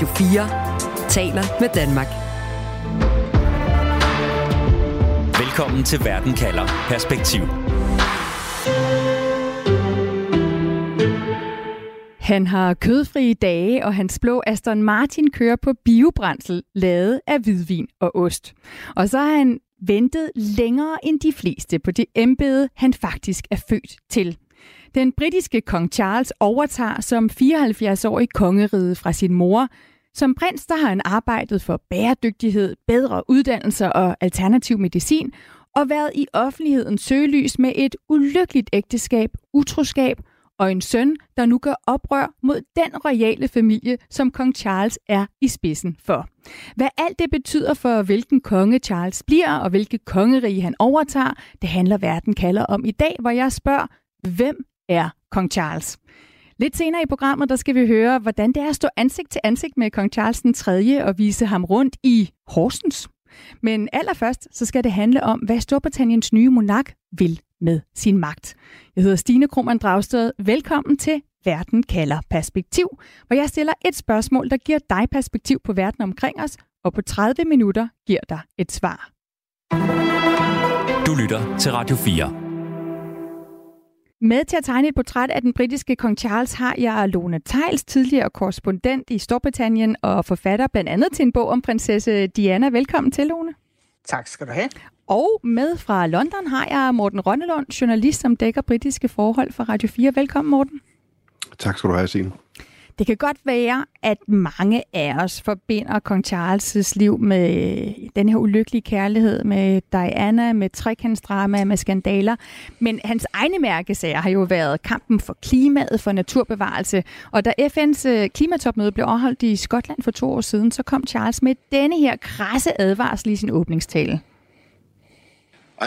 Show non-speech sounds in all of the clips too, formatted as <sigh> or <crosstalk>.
Radio 4 taler med Danmark. Velkommen til Verden kalder Perspektiv. Han har kødfrie dage, og hans blå Aston Martin kører på biobrændsel, lavet af hvidvin og ost. Og så har han ventet længere end de fleste på det embede, han faktisk er født til. Den britiske kong Charles overtager som 74-årig kongerige fra sin mor. Som prins der har han arbejdet for bæredygtighed, bedre uddannelser og alternativ medicin, og været i offentlighedens søgelys med et ulykkeligt ægteskab, utroskab og en søn, der nu gør oprør mod den royale familie, som kong Charles er i spidsen for. Hvad alt det betyder for, hvilken konge Charles bliver, og hvilke kongerige han overtager, det handler verden kalder om i dag, hvor jeg spørger, hvem er kong Charles? Lidt senere i programmet, der skal vi høre, hvordan det er at stå ansigt til ansigt med kong Charles den 3. og vise ham rundt i Horsens. Men allerførst, så skal det handle om, hvad Storbritanniens nye monark vil med sin magt. Jeg hedder Stine Krohmann Dragsted. Velkommen til Verden kalder perspektiv, hvor jeg stiller et spørgsmål, der giver dig perspektiv på verden omkring os, og på 30 minutter giver dig et svar. Du lytter til Radio 4. Med til at tegne et portræt af den britiske kong Charles har jeg Lone Tejls, tidligere korrespondent i Storbritannien og forfatter blandt andet til en bog om prinsesse Diana. Velkommen til, Lone. Tak skal du have. Og med fra London har jeg Morten Rønnelund, journalist, som dækker britiske forhold for Radio 4. Velkommen, Morten. Tak skal du have, Signe. Det kan godt være, at mange af os forbinder kong Charles' liv med øh, den her ulykkelige kærlighed med Diana, med trekantsdrama, med skandaler. Men hans egne mærkesager har jo været kampen for klimaet, for naturbevarelse. Og da FN's øh, klimatopmøde blev afholdt i Skotland for to år siden, så kom Charles med denne her krasse advarsel i sin åbningstale.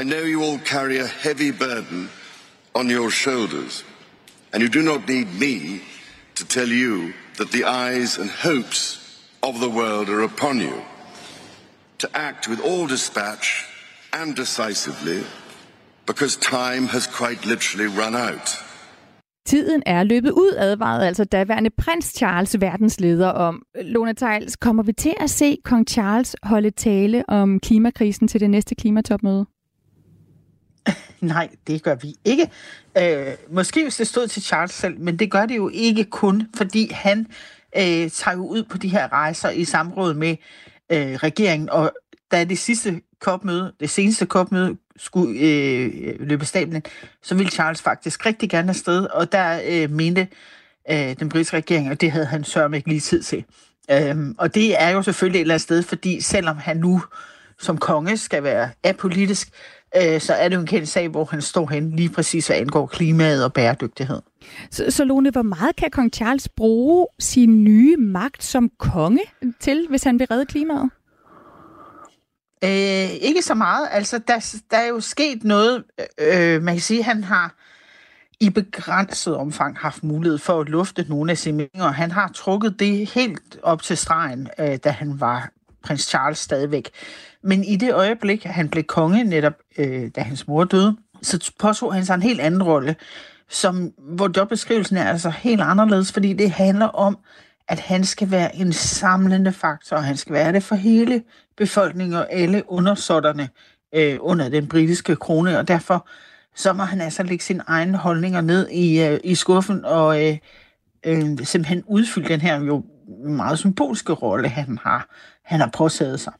I know you all carry a heavy burden on your shoulders, and you do not need me to tell you that the eyes and hopes of the world are upon you. To act with all dispatch and decisively, because time has quite literally run out. Tiden er løbet ud, advarede altså daværende prins Charles verdensleder om. Lone Tejls, kommer vi til at se kong Charles holde tale om klimakrisen til det næste klimatopmøde? Nej, det gør vi ikke. Øh, måske hvis det stod til Charles selv, men det gør det jo ikke kun, fordi han øh, tager jo ud på de her rejser i samråd med øh, regeringen, og da det sidste kopmøde, det seneste kopmøde skulle øh, løbe stablen, så ville Charles faktisk rigtig gerne afsted, og der øh, mente øh, den britiske regering, og det havde han sørme ikke lige tid til. Øh, og det er jo selvfølgelig et eller andet sted, fordi selvom han nu som konge skal være apolitisk, øh, så er det jo en kendt sag, hvor han står hen lige præcis, hvad angår klimaet og bæredygtighed. Så, så Lone, hvor meget kan kong Charles bruge sin nye magt som konge til, hvis han vil redde klimaet? Øh, ikke så meget. Altså, der, der er jo sket noget, øh, man kan sige, han har i begrænset omfang haft mulighed for at lufte nogle af sine meninger. Han har trukket det helt op til stregen, øh, da han var prins Charles stadigvæk. Men i det øjeblik, han blev konge, netop øh, da hans mor døde, så påtog han sig en helt anden rolle, som, hvor jobbeskrivelsen er altså helt anderledes, fordi det handler om, at han skal være en samlende faktor, og han skal være det for hele befolkningen og alle undersåtterne øh, under den britiske krone, og derfor så må han altså lægge sine egne holdninger ned i, øh, i skuffen og øh, øh, simpelthen udfylde den her jo meget symbolske rolle, han har, han har påtaget sig.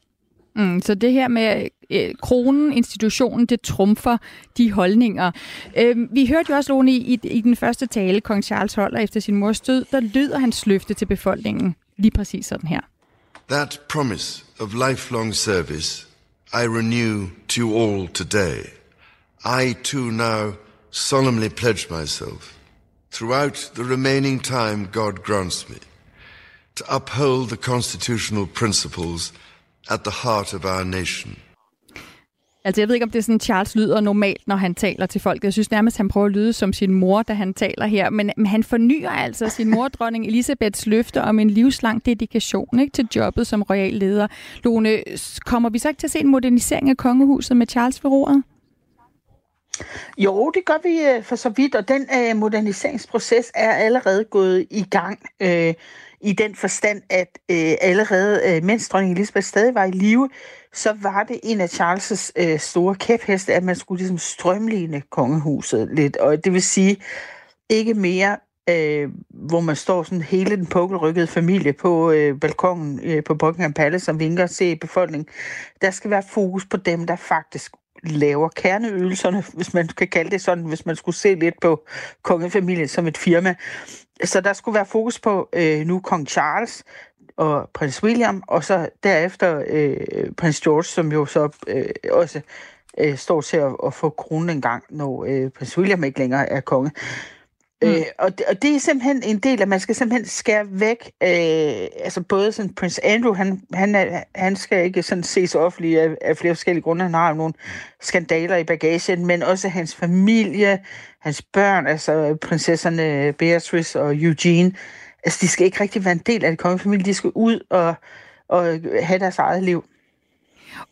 Mm, så det her med øh, kronen, institutionen, det trumfer de holdninger. Øh, vi hørte jo også, Lone, i, i den første tale, kong Charles holder efter sin mors død, der lyder hans løfte til befolkningen lige præcis sådan her. That promise of lifelong service I renew to all today. I too now solemnly pledge myself throughout the remaining time God grants me to uphold the constitutional principles at the heart of our nation. Altså, jeg ved ikke, om det er sådan, Charles lyder normalt, når han taler til folk. Jeg synes nærmest, han prøver at lyde som sin mor, da han taler her. Men, men han fornyer altså sin mor, dronning Elisabeths løfte om en livslang dedikation ikke, til jobbet som royal leder. Lone, kommer vi så ikke til at se en modernisering af kongehuset med Charles ved roret? Jo, det gør vi øh, for så vidt, og den øh, moderniseringsproces er allerede gået i gang. Øh, i den forstand, at øh, allerede øh, mens dronning Elisabeth stadig var i live, så var det en af Charles' øh, store kæpheste, at man skulle ligesom strømligne kongehuset lidt. Og det vil sige, ikke mere, øh, hvor man står sådan hele den pukkelrykkede familie på øh, balkongen øh, på Buckingham Palace og vinker se befolkningen. Der skal være fokus på dem, der faktisk laver kerneøvelserne, hvis man kan kalde det sådan, hvis man skulle se lidt på kongefamilien som et firma. Så der skulle være fokus på øh, nu kong Charles og prins William, og så derefter øh, prins George, som jo så øh, også øh, står til at, at få kronen en gang, når øh, prins William ikke længere er konge. Mm. Øh, og, det, og det er simpelthen en del, at man skal simpelthen skære væk, øh, altså både sådan Prince Andrew, han, han, er, han skal ikke sådan ses offentligt af, af flere forskellige grunde, han har jo nogle skandaler i bagagen, men også hans familie, hans børn, altså prinsesserne Beatrice og Eugene, altså de skal ikke rigtig være en del af det kongefamilie, de skal ud og, og have deres eget liv.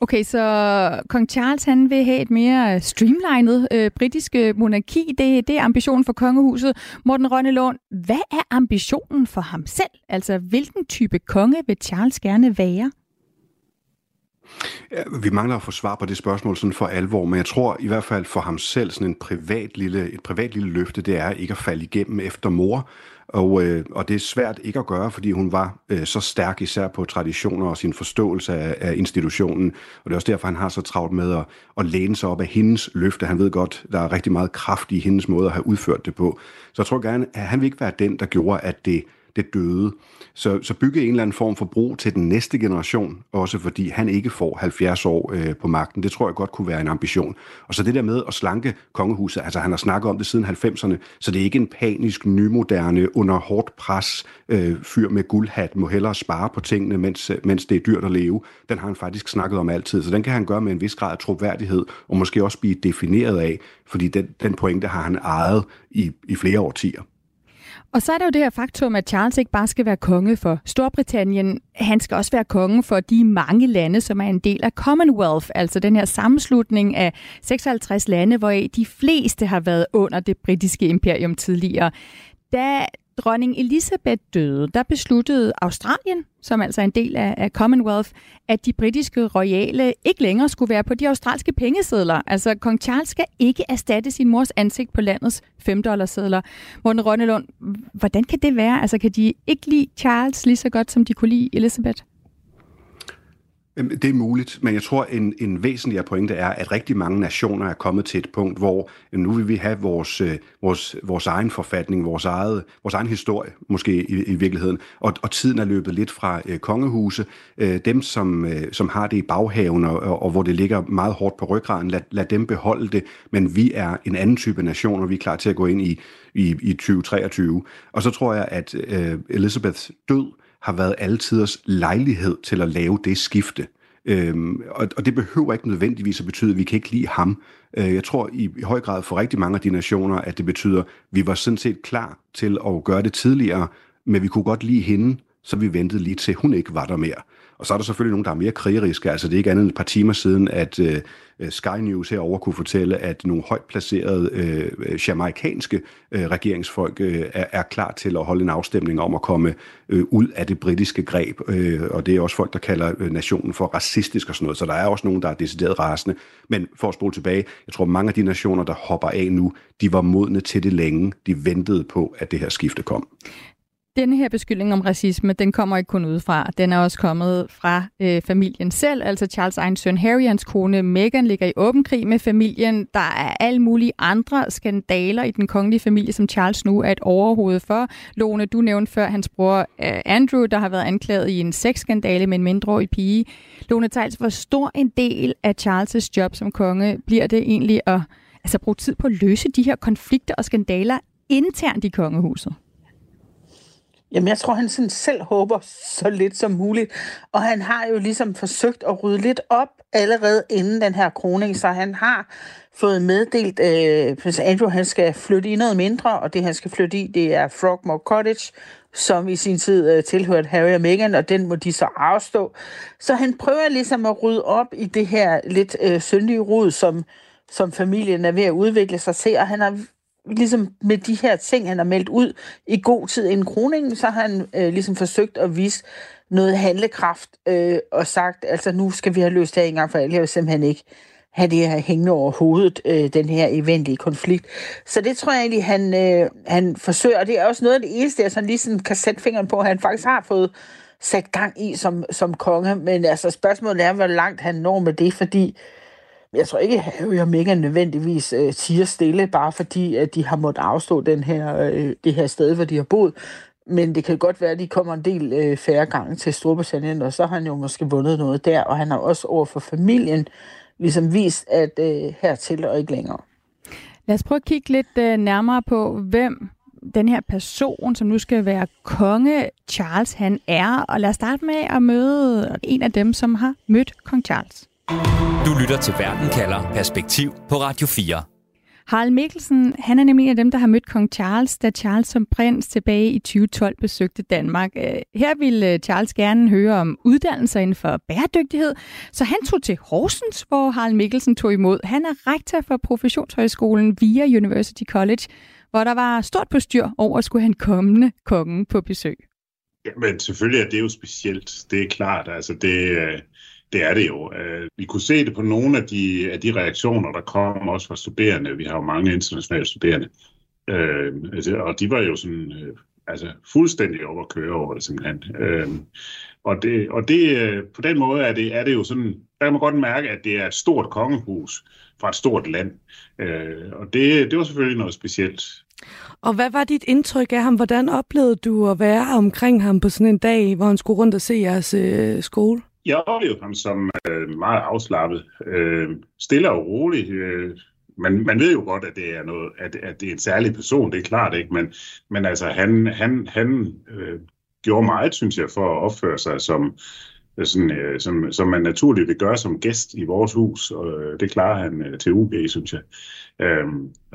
Okay, så kong Charles han vil have et mere streamlinet øh, britisk monarki. Det, det er ambitionen for kongehuset. Morten Rønnelund, hvad er ambitionen for ham selv? Altså, hvilken type konge vil Charles gerne være? Ja, vi mangler at få svar på det spørgsmål sådan for alvor, men jeg tror i hvert fald for ham selv sådan en privat lille, et privat lille løfte, det er ikke at falde igennem efter mor, og, øh, og det er svært ikke at gøre, fordi hun var øh, så stærk især på traditioner og sin forståelse af, af institutionen. Og det er også derfor, han har så travlt med at, at læne sig op af hendes løfte. Han ved godt, der er rigtig meget kraft i hendes måde at have udført det på. Så jeg tror gerne, at han vil ikke være den, der gjorde, at det det døde. Så, så bygge en eller anden form for bro til den næste generation, også fordi han ikke får 70 år øh, på magten. Det tror jeg godt kunne være en ambition. Og så det der med at slanke kongehuset, altså han har snakket om det siden 90'erne, så det er ikke en panisk, nymoderne, under hårdt pres øh, fyr med guldhat, må hellere spare på tingene, mens, øh, mens det er dyrt at leve. Den har han faktisk snakket om altid, så den kan han gøre med en vis grad af troværdighed, og måske også blive defineret af, fordi den, den pointe har han ejet i, i flere årtier. Og så er der jo det her faktum, at Charles ikke bare skal være konge for Storbritannien, han skal også være konge for de mange lande, som er en del af Commonwealth, altså den her sammenslutning af 56 lande, hvor de fleste har været under det britiske imperium tidligere. Da dronning Elizabeth døde, der besluttede Australien, som altså er en del af, af Commonwealth, at de britiske royale ikke længere skulle være på de australske pengesedler. Altså, kong Charles skal ikke erstatte sin mors ansigt på landets 5 sedler. Morten Rønnelund, hvordan kan det være? Altså, kan de ikke lide Charles lige så godt, som de kunne lide Elizabeth? Det er muligt, men jeg tror, en, en væsentlig pointe er, at rigtig mange nationer er kommet til et punkt, hvor nu vil vi have vores, øh, vores, vores egen forfatning, vores, eget, vores egen historie, måske i, i virkeligheden, og, og tiden er løbet lidt fra øh, kongehuse. Øh, dem, som, øh, som har det i baghaven, og, og hvor det ligger meget hårdt på ryggraden, lad, lad dem beholde det, men vi er en anden type nation, og vi er klar til at gå ind i, i, i 2023. Og så tror jeg, at øh, Elizabeths død har været altiders lejlighed til at lave det skifte. Øhm, og, og det behøver ikke nødvendigvis at betyde, at vi kan ikke lide ham. Øh, jeg tror i, i høj grad for rigtig mange af de nationer, at det betyder, at vi var sådan set klar til at gøre det tidligere, men vi kunne godt lide hende, så vi ventede lige til, hun ikke var der mere. Og så er der selvfølgelig nogen, der er mere krigeriske. Altså det er ikke andet end et par timer siden, at øh, øh Sky News herover kunne fortælle, at nogle højt placerede øh, jamaikanske øh, regeringsfolk øh, er, er klar til at holde en afstemning om at komme øh, ud af det britiske greb. Øh, og det er også folk, der kalder øh, nationen for racistisk og sådan noget. Så der er også nogen, der er decideret rasende. Men for at spole tilbage, jeg tror mange af de nationer, der hopper af nu, de var modne til det længe. De ventede på, at det her skifte kom denne her beskyldning om racisme, den kommer ikke kun udefra. Den er også kommet fra øh, familien selv. Altså Charles' egen søn Harry hans kone Meghan ligger i åben krig med familien. Der er alle mulige andre skandaler i den kongelige familie, som Charles nu er et overhoved for. Lone, du nævnte før hans bror øh, Andrew, der har været anklaget i en sexskandale med en mindreårig pige. Lone Tejls, altså, hvor stor en del af Charles' job som konge bliver det egentlig at altså, bruge tid på at løse de her konflikter og skandaler internt i kongehuset? Jamen, jeg tror, han sådan selv håber så lidt som muligt. Og han har jo ligesom forsøgt at rydde lidt op allerede inden den her kroning, så han har fået meddelt, at øh, prins Andrew han skal flytte i noget mindre, og det han skal flytte i, det er Frogmore Cottage, som i sin tid øh, tilhørte Harry og Meghan, og den må de så afstå. Så han prøver ligesom at rydde op i det her lidt øh, syndige rod, som som familien er ved at udvikle sig til, og han har ligesom med de her ting, han har meldt ud i god tid inden kroningen, så har han øh, ligesom forsøgt at vise noget handlekraft øh, og sagt, altså nu skal vi have løst det her en gang for alle. Jeg vil simpelthen ikke have det her hængende over hovedet, øh, den her eventlige konflikt. Så det tror jeg egentlig, han, øh, han forsøger, og det er også noget af det eneste, jeg sådan lige sådan kan sætte fingeren på, at han faktisk har fået sat gang i som, som konge. Men altså spørgsmålet er, hvor langt han når med det, fordi jeg tror ikke, at Harry og Meghan nødvendigvis øh, siger stille, bare fordi at de har måttet afstå den her, øh, det her sted, hvor de har boet. Men det kan godt være, at de kommer en del øh, færre gange til Storbritannien, og så har han jo måske vundet noget der, og han har også over for familien ligesom vist, at øh, hertil og ikke længere. Lad os prøve at kigge lidt øh, nærmere på, hvem den her person, som nu skal være konge Charles, han er. Og lad os starte med at møde en af dem, som har mødt kong Charles. Lytter til Verden kalder Perspektiv på Radio 4. Harald Mikkelsen, han er nemlig en af dem, der har mødt kong Charles, da Charles som prins tilbage i 2012 besøgte Danmark. Øh, her ville Charles gerne høre om uddannelser inden for bæredygtighed, så han tog til Horsens, hvor Harald Mikkelsen tog imod. Han er rektor for professionshøjskolen via University College, hvor der var stort på styr over at skulle han kommende kongen på besøg. Ja, men selvfølgelig er det jo specielt. Det er klart, altså det, øh, det er det jo. Øh, vi kunne se det på nogle af de, af de reaktioner, der kom også fra studerende. Vi har jo mange internationale studerende. Øh, altså, og de var jo sådan, øh, altså fuldstændig over at køre over det simpelthen. Øh, og det, og det, øh, på den måde er det, er det jo sådan, der kan man godt mærke, at det er et stort kongehus fra et stort land. Øh, og det, det var selvfølgelig noget specielt. Og hvad var dit indtryk af ham? Hvordan oplevede du at være omkring ham på sådan en dag, hvor han skulle rundt og se jeres øh, skole? Jeg oplevede ham som øh, meget afslappet, øh, stille og rolig. Øh, man, man ved jo godt, at det er noget, at, at det er en særlig person, det er klart ikke, men, men altså han, han, han øh, gjorde meget, synes jeg, for at opføre sig som, øh, sådan, øh, som, som man naturligt vil gøre som gæst i vores hus, og øh, det klarer han øh, til UB, synes jeg. Øh,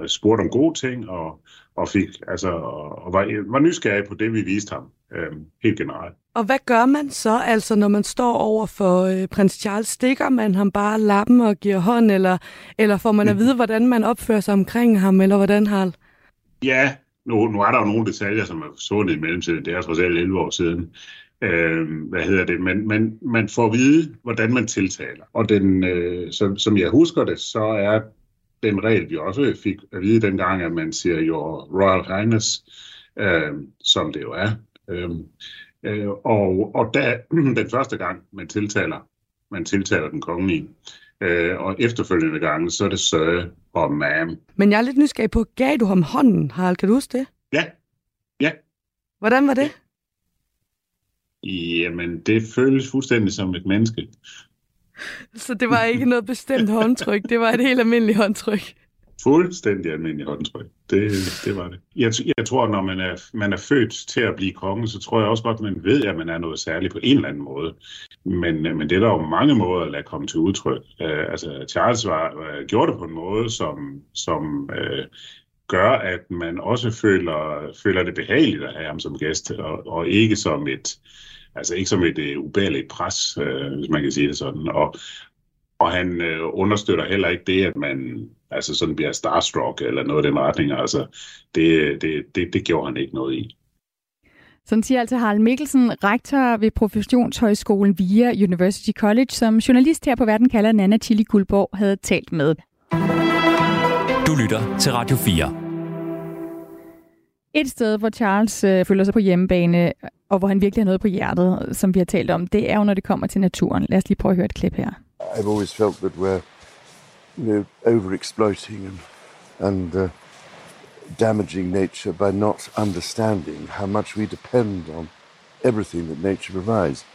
spurgte om gode ting, og, og fik, altså, og var, var nysgerrig på det, vi viste ham, øh, helt generelt. Og hvad gør man så, altså når man står over for øh, prins Charles? Stikker man ham bare lappen og giver hånd, eller, eller får man at vide, hvordan man opfører sig omkring ham, eller hvordan har Ja, nu, nu er der jo nogle detaljer, som er forsvundet i mellemtiden. Det er trods alt 11 år siden. Øh, hvad hedder det? Men, men man får at vide, hvordan man tiltaler. Og den, øh, som, som jeg husker det, så er den regel, vi også fik at vide dengang, at man siger jo Royal Highness, øh, som det jo er. Øh, øh, og, og da, <clears throat> den første gang, man tiltaler, man tiltaler den kongelige, øh, og efterfølgende gange, så er det Sir og Ma'am. Men jeg er lidt nysgerrig på, gav du ham hånden, Harald? Kan du huske det? Ja. Ja. Hvordan var det? Jamen, det føles fuldstændig som et menneske. Så det var ikke noget bestemt håndtryk, det var et helt almindeligt håndtryk? Fuldstændig almindeligt håndtryk. Det, det var det. Jeg, jeg tror, når man er, man er født til at blive konge, så tror jeg også godt, man ved, at man er noget særligt på en eller anden måde. Men, men det er der jo mange måder at lade komme til udtryk. Uh, altså, Charles var, uh, gjorde det på en måde, som, som uh, gør, at man også føler, føler det behageligt at have ham som gæst, og, og ikke som et, altså ikke som et uh, ubærligt pres, uh, hvis man kan sige det sådan. Og, og han uh, understøtter heller ikke det, at man altså sådan bliver starstruck eller noget af den retning. Altså, det, det, det, det gjorde han ikke noget i. Sådan siger altså Harald Mikkelsen, rektor ved Professionshøjskolen via University College, som journalist her på Verden kalder Nana Chili Guldborg havde talt med. Du lytter til Radio 4. Et sted, hvor Charles øh, føler sig på hjemmebane, og hvor han virkelig har noget på hjertet, som vi har talt om, det er jo, når det kommer til naturen. Lad os lige prøve at høre et klip her. I've always felt that we're you know, overexploiting and, and uh, damaging nature by not understanding how much we depend on everything that nature provides,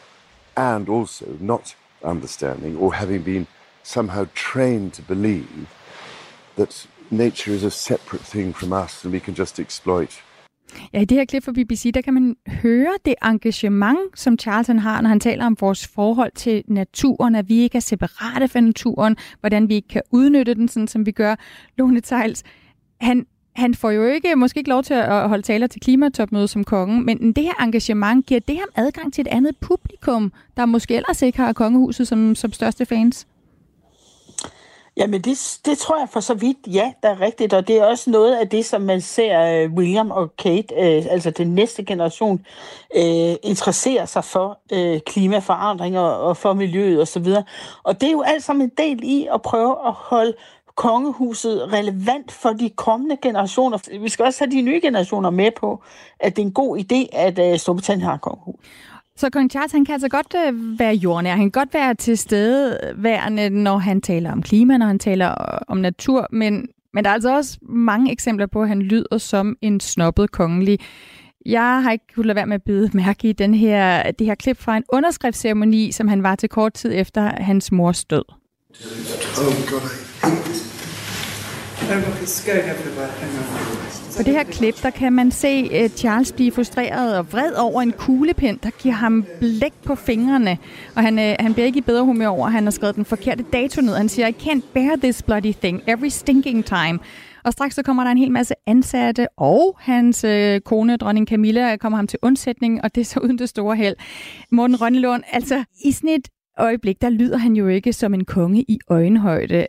and also not understanding or having been somehow trained to believe that nature is a separate thing from us and we can just exploit. Ja, i det her klip fra BBC, der kan man høre det engagement, som Charlton har, når han taler om vores forhold til naturen, at vi ikke er separate fra naturen, hvordan vi ikke kan udnytte den, sådan som vi gør. Lone Tejls, han, han får jo ikke, måske ikke lov til at holde taler til klimatopmødet som kongen, men det her engagement, giver det ham adgang til et andet publikum, der måske ellers ikke har kongehuset som, som største fans? Jamen, det, det tror jeg for så vidt, ja, der er rigtigt. Og det er også noget af det, som man ser uh, William og Kate, uh, altså den næste generation, uh, interesserer sig for uh, klimaforandringer og for miljøet osv. Og, så videre. og det er jo alt sammen en del i at prøve at holde kongehuset relevant for de kommende generationer. Vi skal også have de nye generationer med på, at det er en god idé, at uh, Storbritannien har kongehus. Så kong Charles, han kan altså godt øh, være jordnær. Han kan godt være til stede værende, når han taler om klima, når han taler om natur, men, men der er altså også mange eksempler på, at han lyder som en snobbet kongelig. Jeg har ikke kunnet lade være med at bide mærke i den her, det her klip fra en underskriftsceremoni, som han var til kort tid efter hans mors død. Oh God, på det her klip, der kan man se uh, Charles blive frustreret og vred over en kuglepind, der giver ham blæk på fingrene. Og han, uh, han bliver ikke i bedre humør over, at han har skrevet den forkerte dato ned. Han siger, I can't bear this bloody thing every stinking time. Og straks så kommer der en hel masse ansatte, og hans øh, kone, dronning Camilla, kommer ham til undsætning, og det er så uden det store held. Morten Rønnelund, altså i sådan et øjeblik, der lyder han jo ikke som en konge i øjenhøjde.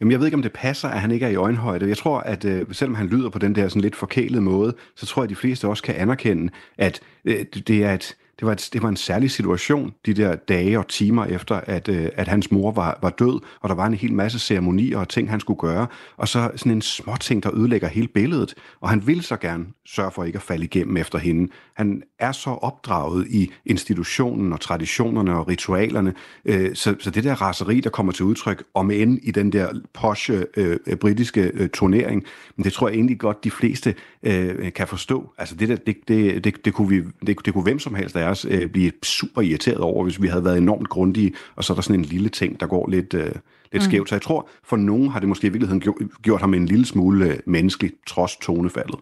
Jamen, jeg ved ikke, om det passer, at han ikke er i øjenhøjde. Jeg tror, at øh, selvom han lyder på den der sådan lidt forkælede måde, så tror jeg, at de fleste også kan anerkende, at øh, det er et det var, et, det var en særlig situation, de der dage og timer efter, at, øh, at hans mor var, var død, og der var en hel masse ceremonier og ting, han skulle gøre, og så sådan en små ting, der ødelægger hele billedet, og han vil så gerne sørge for ikke at falde igennem efter hende. Han er så opdraget i institutionen og traditionerne og ritualerne, øh, så, så det der raseri, der kommer til udtryk, om end i den der posh øh, britiske øh, turnering, men det tror jeg egentlig godt, de fleste øh, kan forstå. Altså det der, det, det, det, det, kunne vi, det, det kunne hvem som helst af os øh, blive super irriteret over, hvis vi havde været enormt grundige, og så er der sådan en lille ting, der går lidt, øh, lidt mm. skævt. Så jeg tror, for nogen har det måske i virkeligheden gjort, gjort ham en lille smule menneskelig, trods tonefaldet.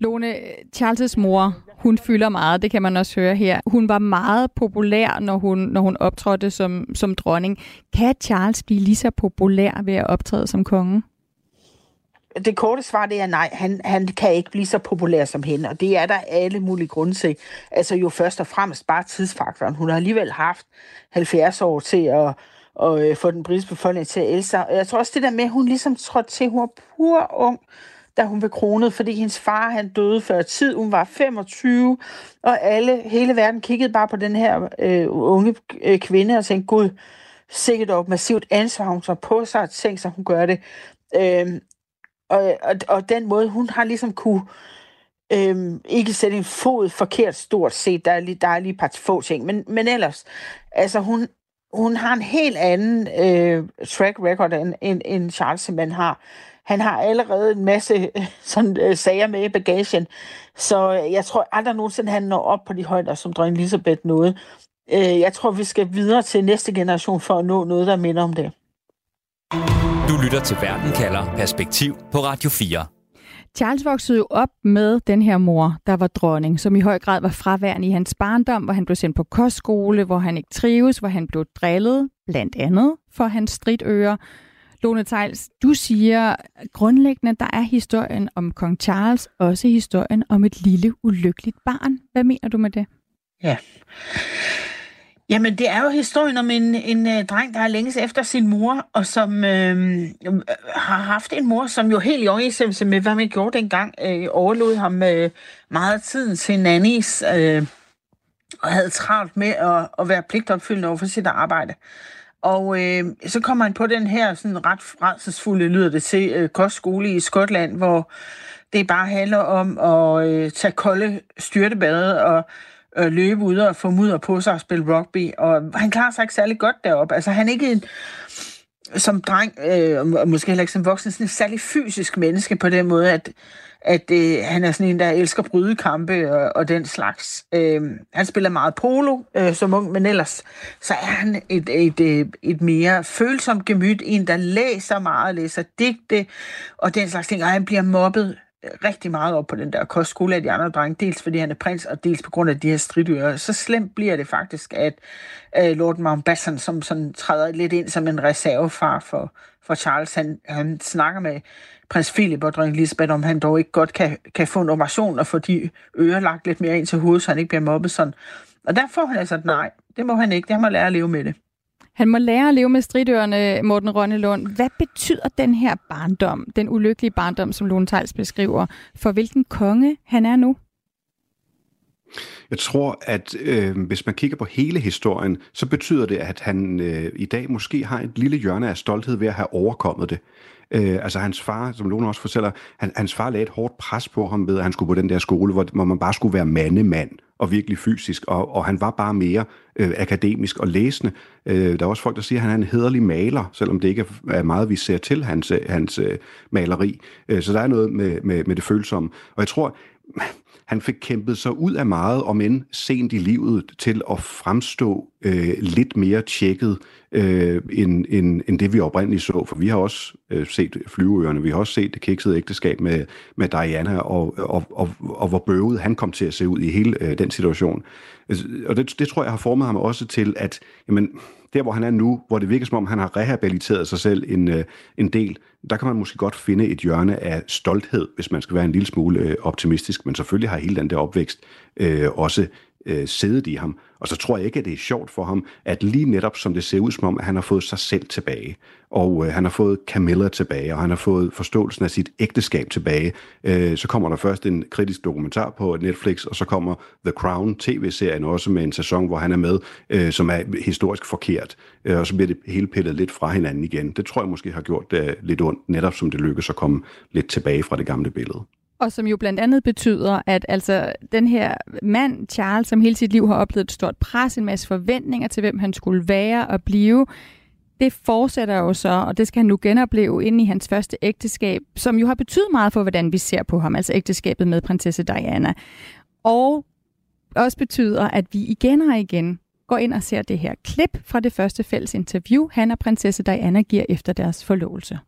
Lone, Charles' mor, hun fylder meget, det kan man også høre her. Hun var meget populær, når hun, når hun optrådte som, som dronning. Kan Charles blive lige så populær ved at optræde som konge? det korte svar det er nej, han, han kan ikke blive så populær som hende, og det er der alle mulige grunde til. Altså jo først og fremmest bare tidsfaktoren. Hun har alligevel haft 70 år til at, at øh, få den britiske befolkning til at elske Jeg tror også det der med, at hun ligesom trådte til, hun var pur ung, da hun blev kronet, fordi hendes far han døde før tid. Hun var 25, og alle, hele verden kiggede bare på den her øh, unge øh, kvinde og tænkte, gud, sikkert op massivt ansvar, hun tager på sig, og tænkte sig, hun gør det. Øh, og, og, og den måde, hun har ligesom kunne øhm, ikke sætte en fod forkert stort set. Der er lige, der er lige et par få ting. Men, men ellers, altså hun, hun har en helt anden øh, track record, end, end, end Charles simpelthen har. Han har allerede en masse sådan, øh, sager med i bagagen, så jeg tror aldrig nogensinde, han når op på de højder, som dronning Elisabeth nåede. Øh, jeg tror, vi skal videre til næste generation for at nå noget, der minder om det. Du lytter til Verden kalder Perspektiv på Radio 4. Charles voksede jo op med den her mor, der var dronning, som i høj grad var fraværende i hans barndom, hvor han blev sendt på kostskole, hvor han ikke trives, hvor han blev drillet, blandt andet for hans stridører. Lone Tejls, du siger grundlæggende, der er historien om kong Charles, også historien om et lille ulykkeligt barn. Hvad mener du med det? Ja. Jamen, det er jo historien om en, en øh, dreng, der har længes efter sin mor, og som øh, har haft en mor, som jo helt i overensstemmelse med, hvad man gjorde dengang, øh, overlod ham øh, meget af tiden til nannies, øh, og havde travlt med at, at være pligtopfyldende over for sit arbejde. Og øh, så kommer han på den her sådan ret rædselsfulde, lyder det til, øh, kostskole i Skotland, hvor det bare handler om at øh, tage kolde styrtebade og øh, løbe ud og få mudder på sig og spille rugby, og han klarer sig ikke særlig godt deroppe. Altså, han er ikke en, som dreng, øh, og måske heller ikke som voksen, sådan en særlig fysisk menneske på den måde, at, at øh, han er sådan en, der elsker brydekampe og, og den slags. Øh, han spiller meget polo øh, som ung, men ellers så er han et, et, et, et mere følsomt gemyt, en, der læser meget, læser digte og den slags ting, og han bliver mobbet rigtig meget op på den der kostskole af de andre drenge, dels fordi han er prins, og dels på grund af de her stridører. Så slemt bliver det faktisk, at øh, Lord Mountbatten, som sådan træder lidt ind som en reservefar for, for Charles, han, han snakker med prins Philip og dronning Elisabeth, om han dog ikke godt kan, kan få en operation og få de ører lagt lidt mere ind til hovedet, så han ikke bliver mobbet sådan. Og der får han altså nej, det må han ikke, det må lære at leve med det. Han må lære at leve med stridørene, Morten Rønnelund. Hvad betyder den her barndom, den ulykkelige barndom, som Lone Tejls beskriver, for hvilken konge han er nu? Jeg tror, at øh, hvis man kigger på hele historien, så betyder det, at han øh, i dag måske har et lille hjørne af stolthed ved at have overkommet det. Øh, altså hans far, som Lone også fortæller, han, hans far lagde et hårdt pres på ham ved, at han skulle på den der skole, hvor, hvor man bare skulle være mandemand og virkelig fysisk, og, og han var bare mere øh, akademisk og læsende. Øh, der er også folk, der siger, at han er en hederlig maler, selvom det ikke er meget, vi ser til hans, hans øh, maleri. Øh, så der er noget med, med, med det følsomme. Og jeg tror, han fik kæmpet sig ud af meget, om end sent i livet, til at fremstå øh, lidt mere tjekket, øh, end, end, end det vi oprindeligt så. For vi har også øh, set flyveøerne, vi har også set det kiksede ægteskab med, med Diana, og, og, og, og hvor bøvet han kom til at se ud i hele øh, den situation. Altså, og det, det tror jeg har formet ham også til, at jamen, der hvor han er nu, hvor det virker som om, han har rehabiliteret sig selv en, øh, en del, der kan man måske godt finde et hjørne af stolthed, hvis man skal være en lille smule øh, optimistisk, men selvfølgelig har hele den der opvækst øh, også øh, siddet i ham. Og så tror jeg ikke, at det er sjovt for ham, at lige netop som det ser ud som om, at han har fået sig selv tilbage, og øh, han har fået Camilla tilbage, og han har fået forståelsen af sit ægteskab tilbage. Øh, så kommer der først en kritisk dokumentar på Netflix, og så kommer The Crown tv-serien også med en sæson, hvor han er med, øh, som er historisk forkert, øh, og så bliver det hele pillet lidt fra hinanden igen. Det tror jeg måske har gjort øh, lidt ondt, netop som det lykkes at komme lidt tilbage fra det gamle billede. Og som jo blandt andet betyder, at altså den her mand, Charles, som hele sit liv har oplevet et stort pres, en masse forventninger til, hvem han skulle være og blive, det fortsætter jo så, og det skal han nu genopleve inde i hans første ægteskab, som jo har betydet meget for, hvordan vi ser på ham, altså ægteskabet med prinsesse Diana. Og også betyder, at vi igen og igen går ind og ser det her klip fra det første fælles interview, han og prinsesse Diana giver efter deres forlovelse.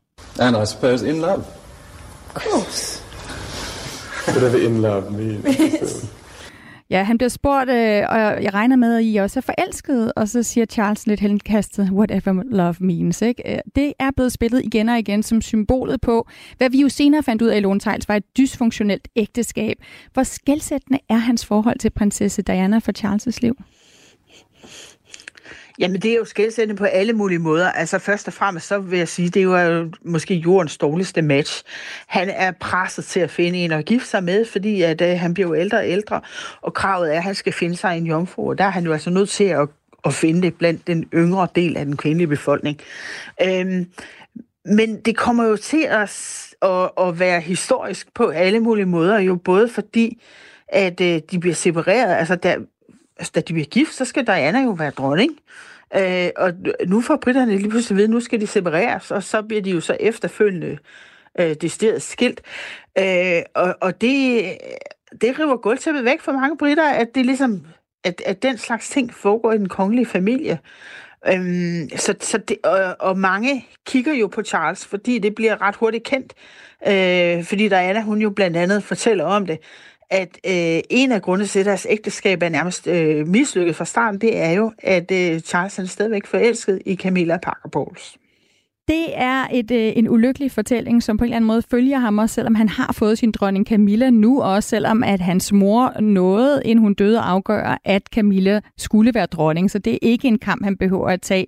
And I suppose in love. Of course. Whatever in love means. Ja, han bliver spurgt, øh, og jeg regner med, at I også er forelsket, og så siger Charles lidt henkastet, whatever love means. Ikke? Øh, det er blevet spillet igen og igen som symbolet på, hvad vi jo senere fandt ud af i Lone Tejls var et dysfunktionelt ægteskab. Hvor skældsættende er hans forhold til prinsesse Diana for Charles' liv? Jamen, det er jo skældsættende på alle mulige måder. Altså, først og fremmest, så vil jeg sige, det var jo øh, måske jordens dårligste match. Han er presset til at finde en at gifte sig med, fordi at, uh, han bliver jo ældre og ældre, og kravet er, at han skal finde sig en jomfru, og der er han jo altså nødt til at, at finde det blandt den yngre del af den kvindelige befolkning. Øhm, men det kommer jo til at, at, at være historisk på alle mulige måder, jo både fordi, at uh, de bliver separeret, altså der, altså, da de bliver gift, så skal Diana jo være dronning. Øh, og nu får britterne lige pludselig ved, at nu skal de separeres, og så bliver de jo så efterfølgende øh, decideret skilt. Øh, og, og det, det river gulvtæppet væk for mange britter, at det ligesom, at, at den slags ting foregår i den kongelige familie. Øhm, så, så det, og, og mange kigger jo på Charles, fordi det bliver ret hurtigt kendt. Øh, fordi Diana, hun jo blandt andet fortæller om det, at øh, en af grundene til, at deres ægteskab er nærmest øh, mislykket fra starten, det er jo, at øh, Charles er stadigvæk forelsket i Camilla Parker Bowles. Det er et, øh, en ulykkelig fortælling, som på en eller anden måde følger ham også, selvom han har fået sin dronning Camilla nu, og også selvom at hans mor nåede, inden hun døde, afgør, at Camilla skulle være dronning. Så det er ikke en kamp, han behøver at tage.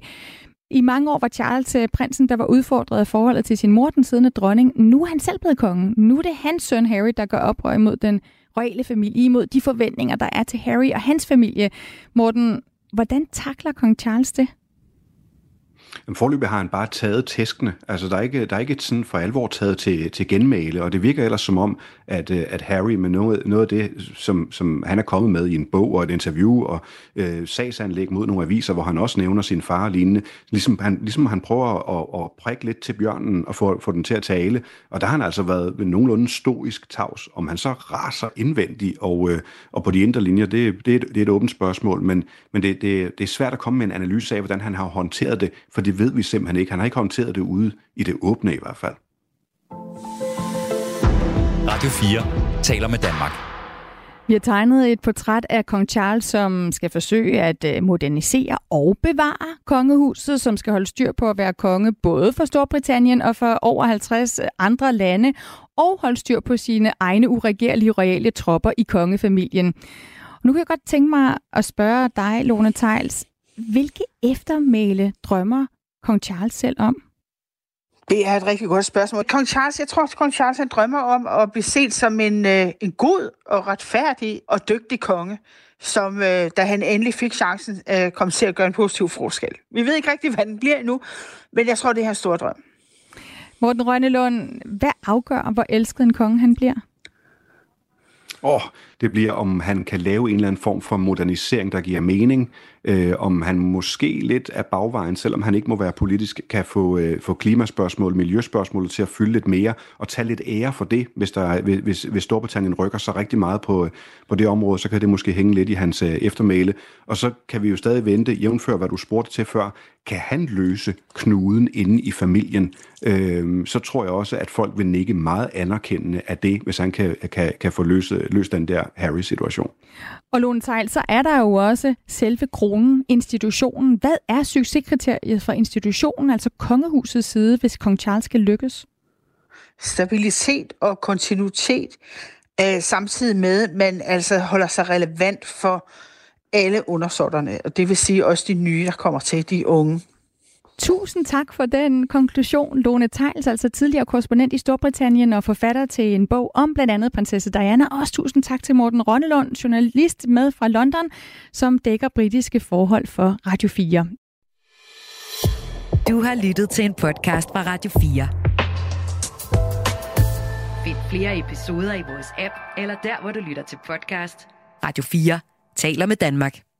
I mange år var Charles øh, prinsen, der var udfordret af forholdet til sin mor, den siddende dronning. Nu er han selv blevet kongen. Nu er det hans søn Harry, der gør oprør imod den royale familie, imod de forventninger, der er til Harry og hans familie. Morten, hvordan takler kong Charles det? Jamen, forløbet har han bare taget tæskene. Altså, der er ikke, der er ikke sådan for alvor taget til, til genmale, og det virker ellers som om, at, øh, at Harry med noget, noget af det, som, som han er kommet med i en bog og et interview og øh, sagsanlæg mod nogle aviser, hvor han også nævner sin far og lignende, ligesom han, ligesom han prøver at, at prikke lidt til bjørnen og få, få den til at tale, og der har han altså været nogenlunde stoisk tavs. Om han så raser indvendigt og, øh, og på de indre linjer, det, det, er et, det er et åbent spørgsmål, men, men det, det, det er svært at komme med en analyse af, hvordan han har håndteret det, for det ved vi simpelthen ikke. Han har ikke håndteret det ude i det åbne i hvert fald. Radio 4 taler med Danmark. Vi har tegnet et portræt af kong Charles, som skal forsøge at øh, modernisere og bevare kongehuset, som skal holde styr på at være konge både for Storbritannien og for over 50 andre lande, og holde styr på sine egne uregerlige royale tropper i kongefamilien. Nu kan jeg godt tænke mig at spørge dig, Lone Tejls, hvilke eftermæle drømmer kong Charles selv om? Det er et rigtig godt spørgsmål. Kong Charles, jeg tror, at kong Charles han drømmer om at blive set som en, øh, en god og retfærdig og dygtig konge, som øh, da han endelig fik chancen, øh, kom til at gøre en positiv forskel. Vi ved ikke rigtig, hvad den bliver endnu, men jeg tror, det er en stor drøm. Morten Rønnelund, hvad afgør, hvor elsket en konge han bliver? Åh, oh, det bliver, om han kan lave en eller anden form for modernisering, der giver mening. Øh, om han måske lidt af bagvejen, selvom han ikke må være politisk, kan få, øh, få klimaspørgsmål, miljøspørgsmål til at fylde lidt mere, og tage lidt ære for det, hvis, der, hvis, hvis Storbritannien rykker sig rigtig meget på, øh, på det område, så kan det måske hænge lidt i hans øh, eftermæle. Og så kan vi jo stadig vente, jævnfør hvad du spurgte til før, kan han løse knuden inde i familien, øh, så tror jeg også, at folk vil nikke meget anerkendende af det, hvis han kan, kan, kan få løst, løst den der Harry-situation. Og Lone Tejl, så er der jo også selve kronen, institutionen. Hvad er succeskriteriet for institutionen, altså kongehusets side, hvis kong Charles skal lykkes? Stabilitet og kontinuitet, øh, samtidig med, at man altså holder sig relevant for alle undersorterne, og det vil sige også de nye, der kommer til, de unge. Tusind tak for den konklusion, Lone Tejls, altså tidligere korrespondent i Storbritannien og forfatter til en bog om blandt andet prinsesse Diana. Også tusind tak til Morten Rønnelund, journalist med fra London, som dækker britiske forhold for Radio 4. Du har lyttet til en podcast fra Radio 4. Find flere episoder i vores app, eller der, hvor du lytter til podcast. Radio 4 taler med Danmark.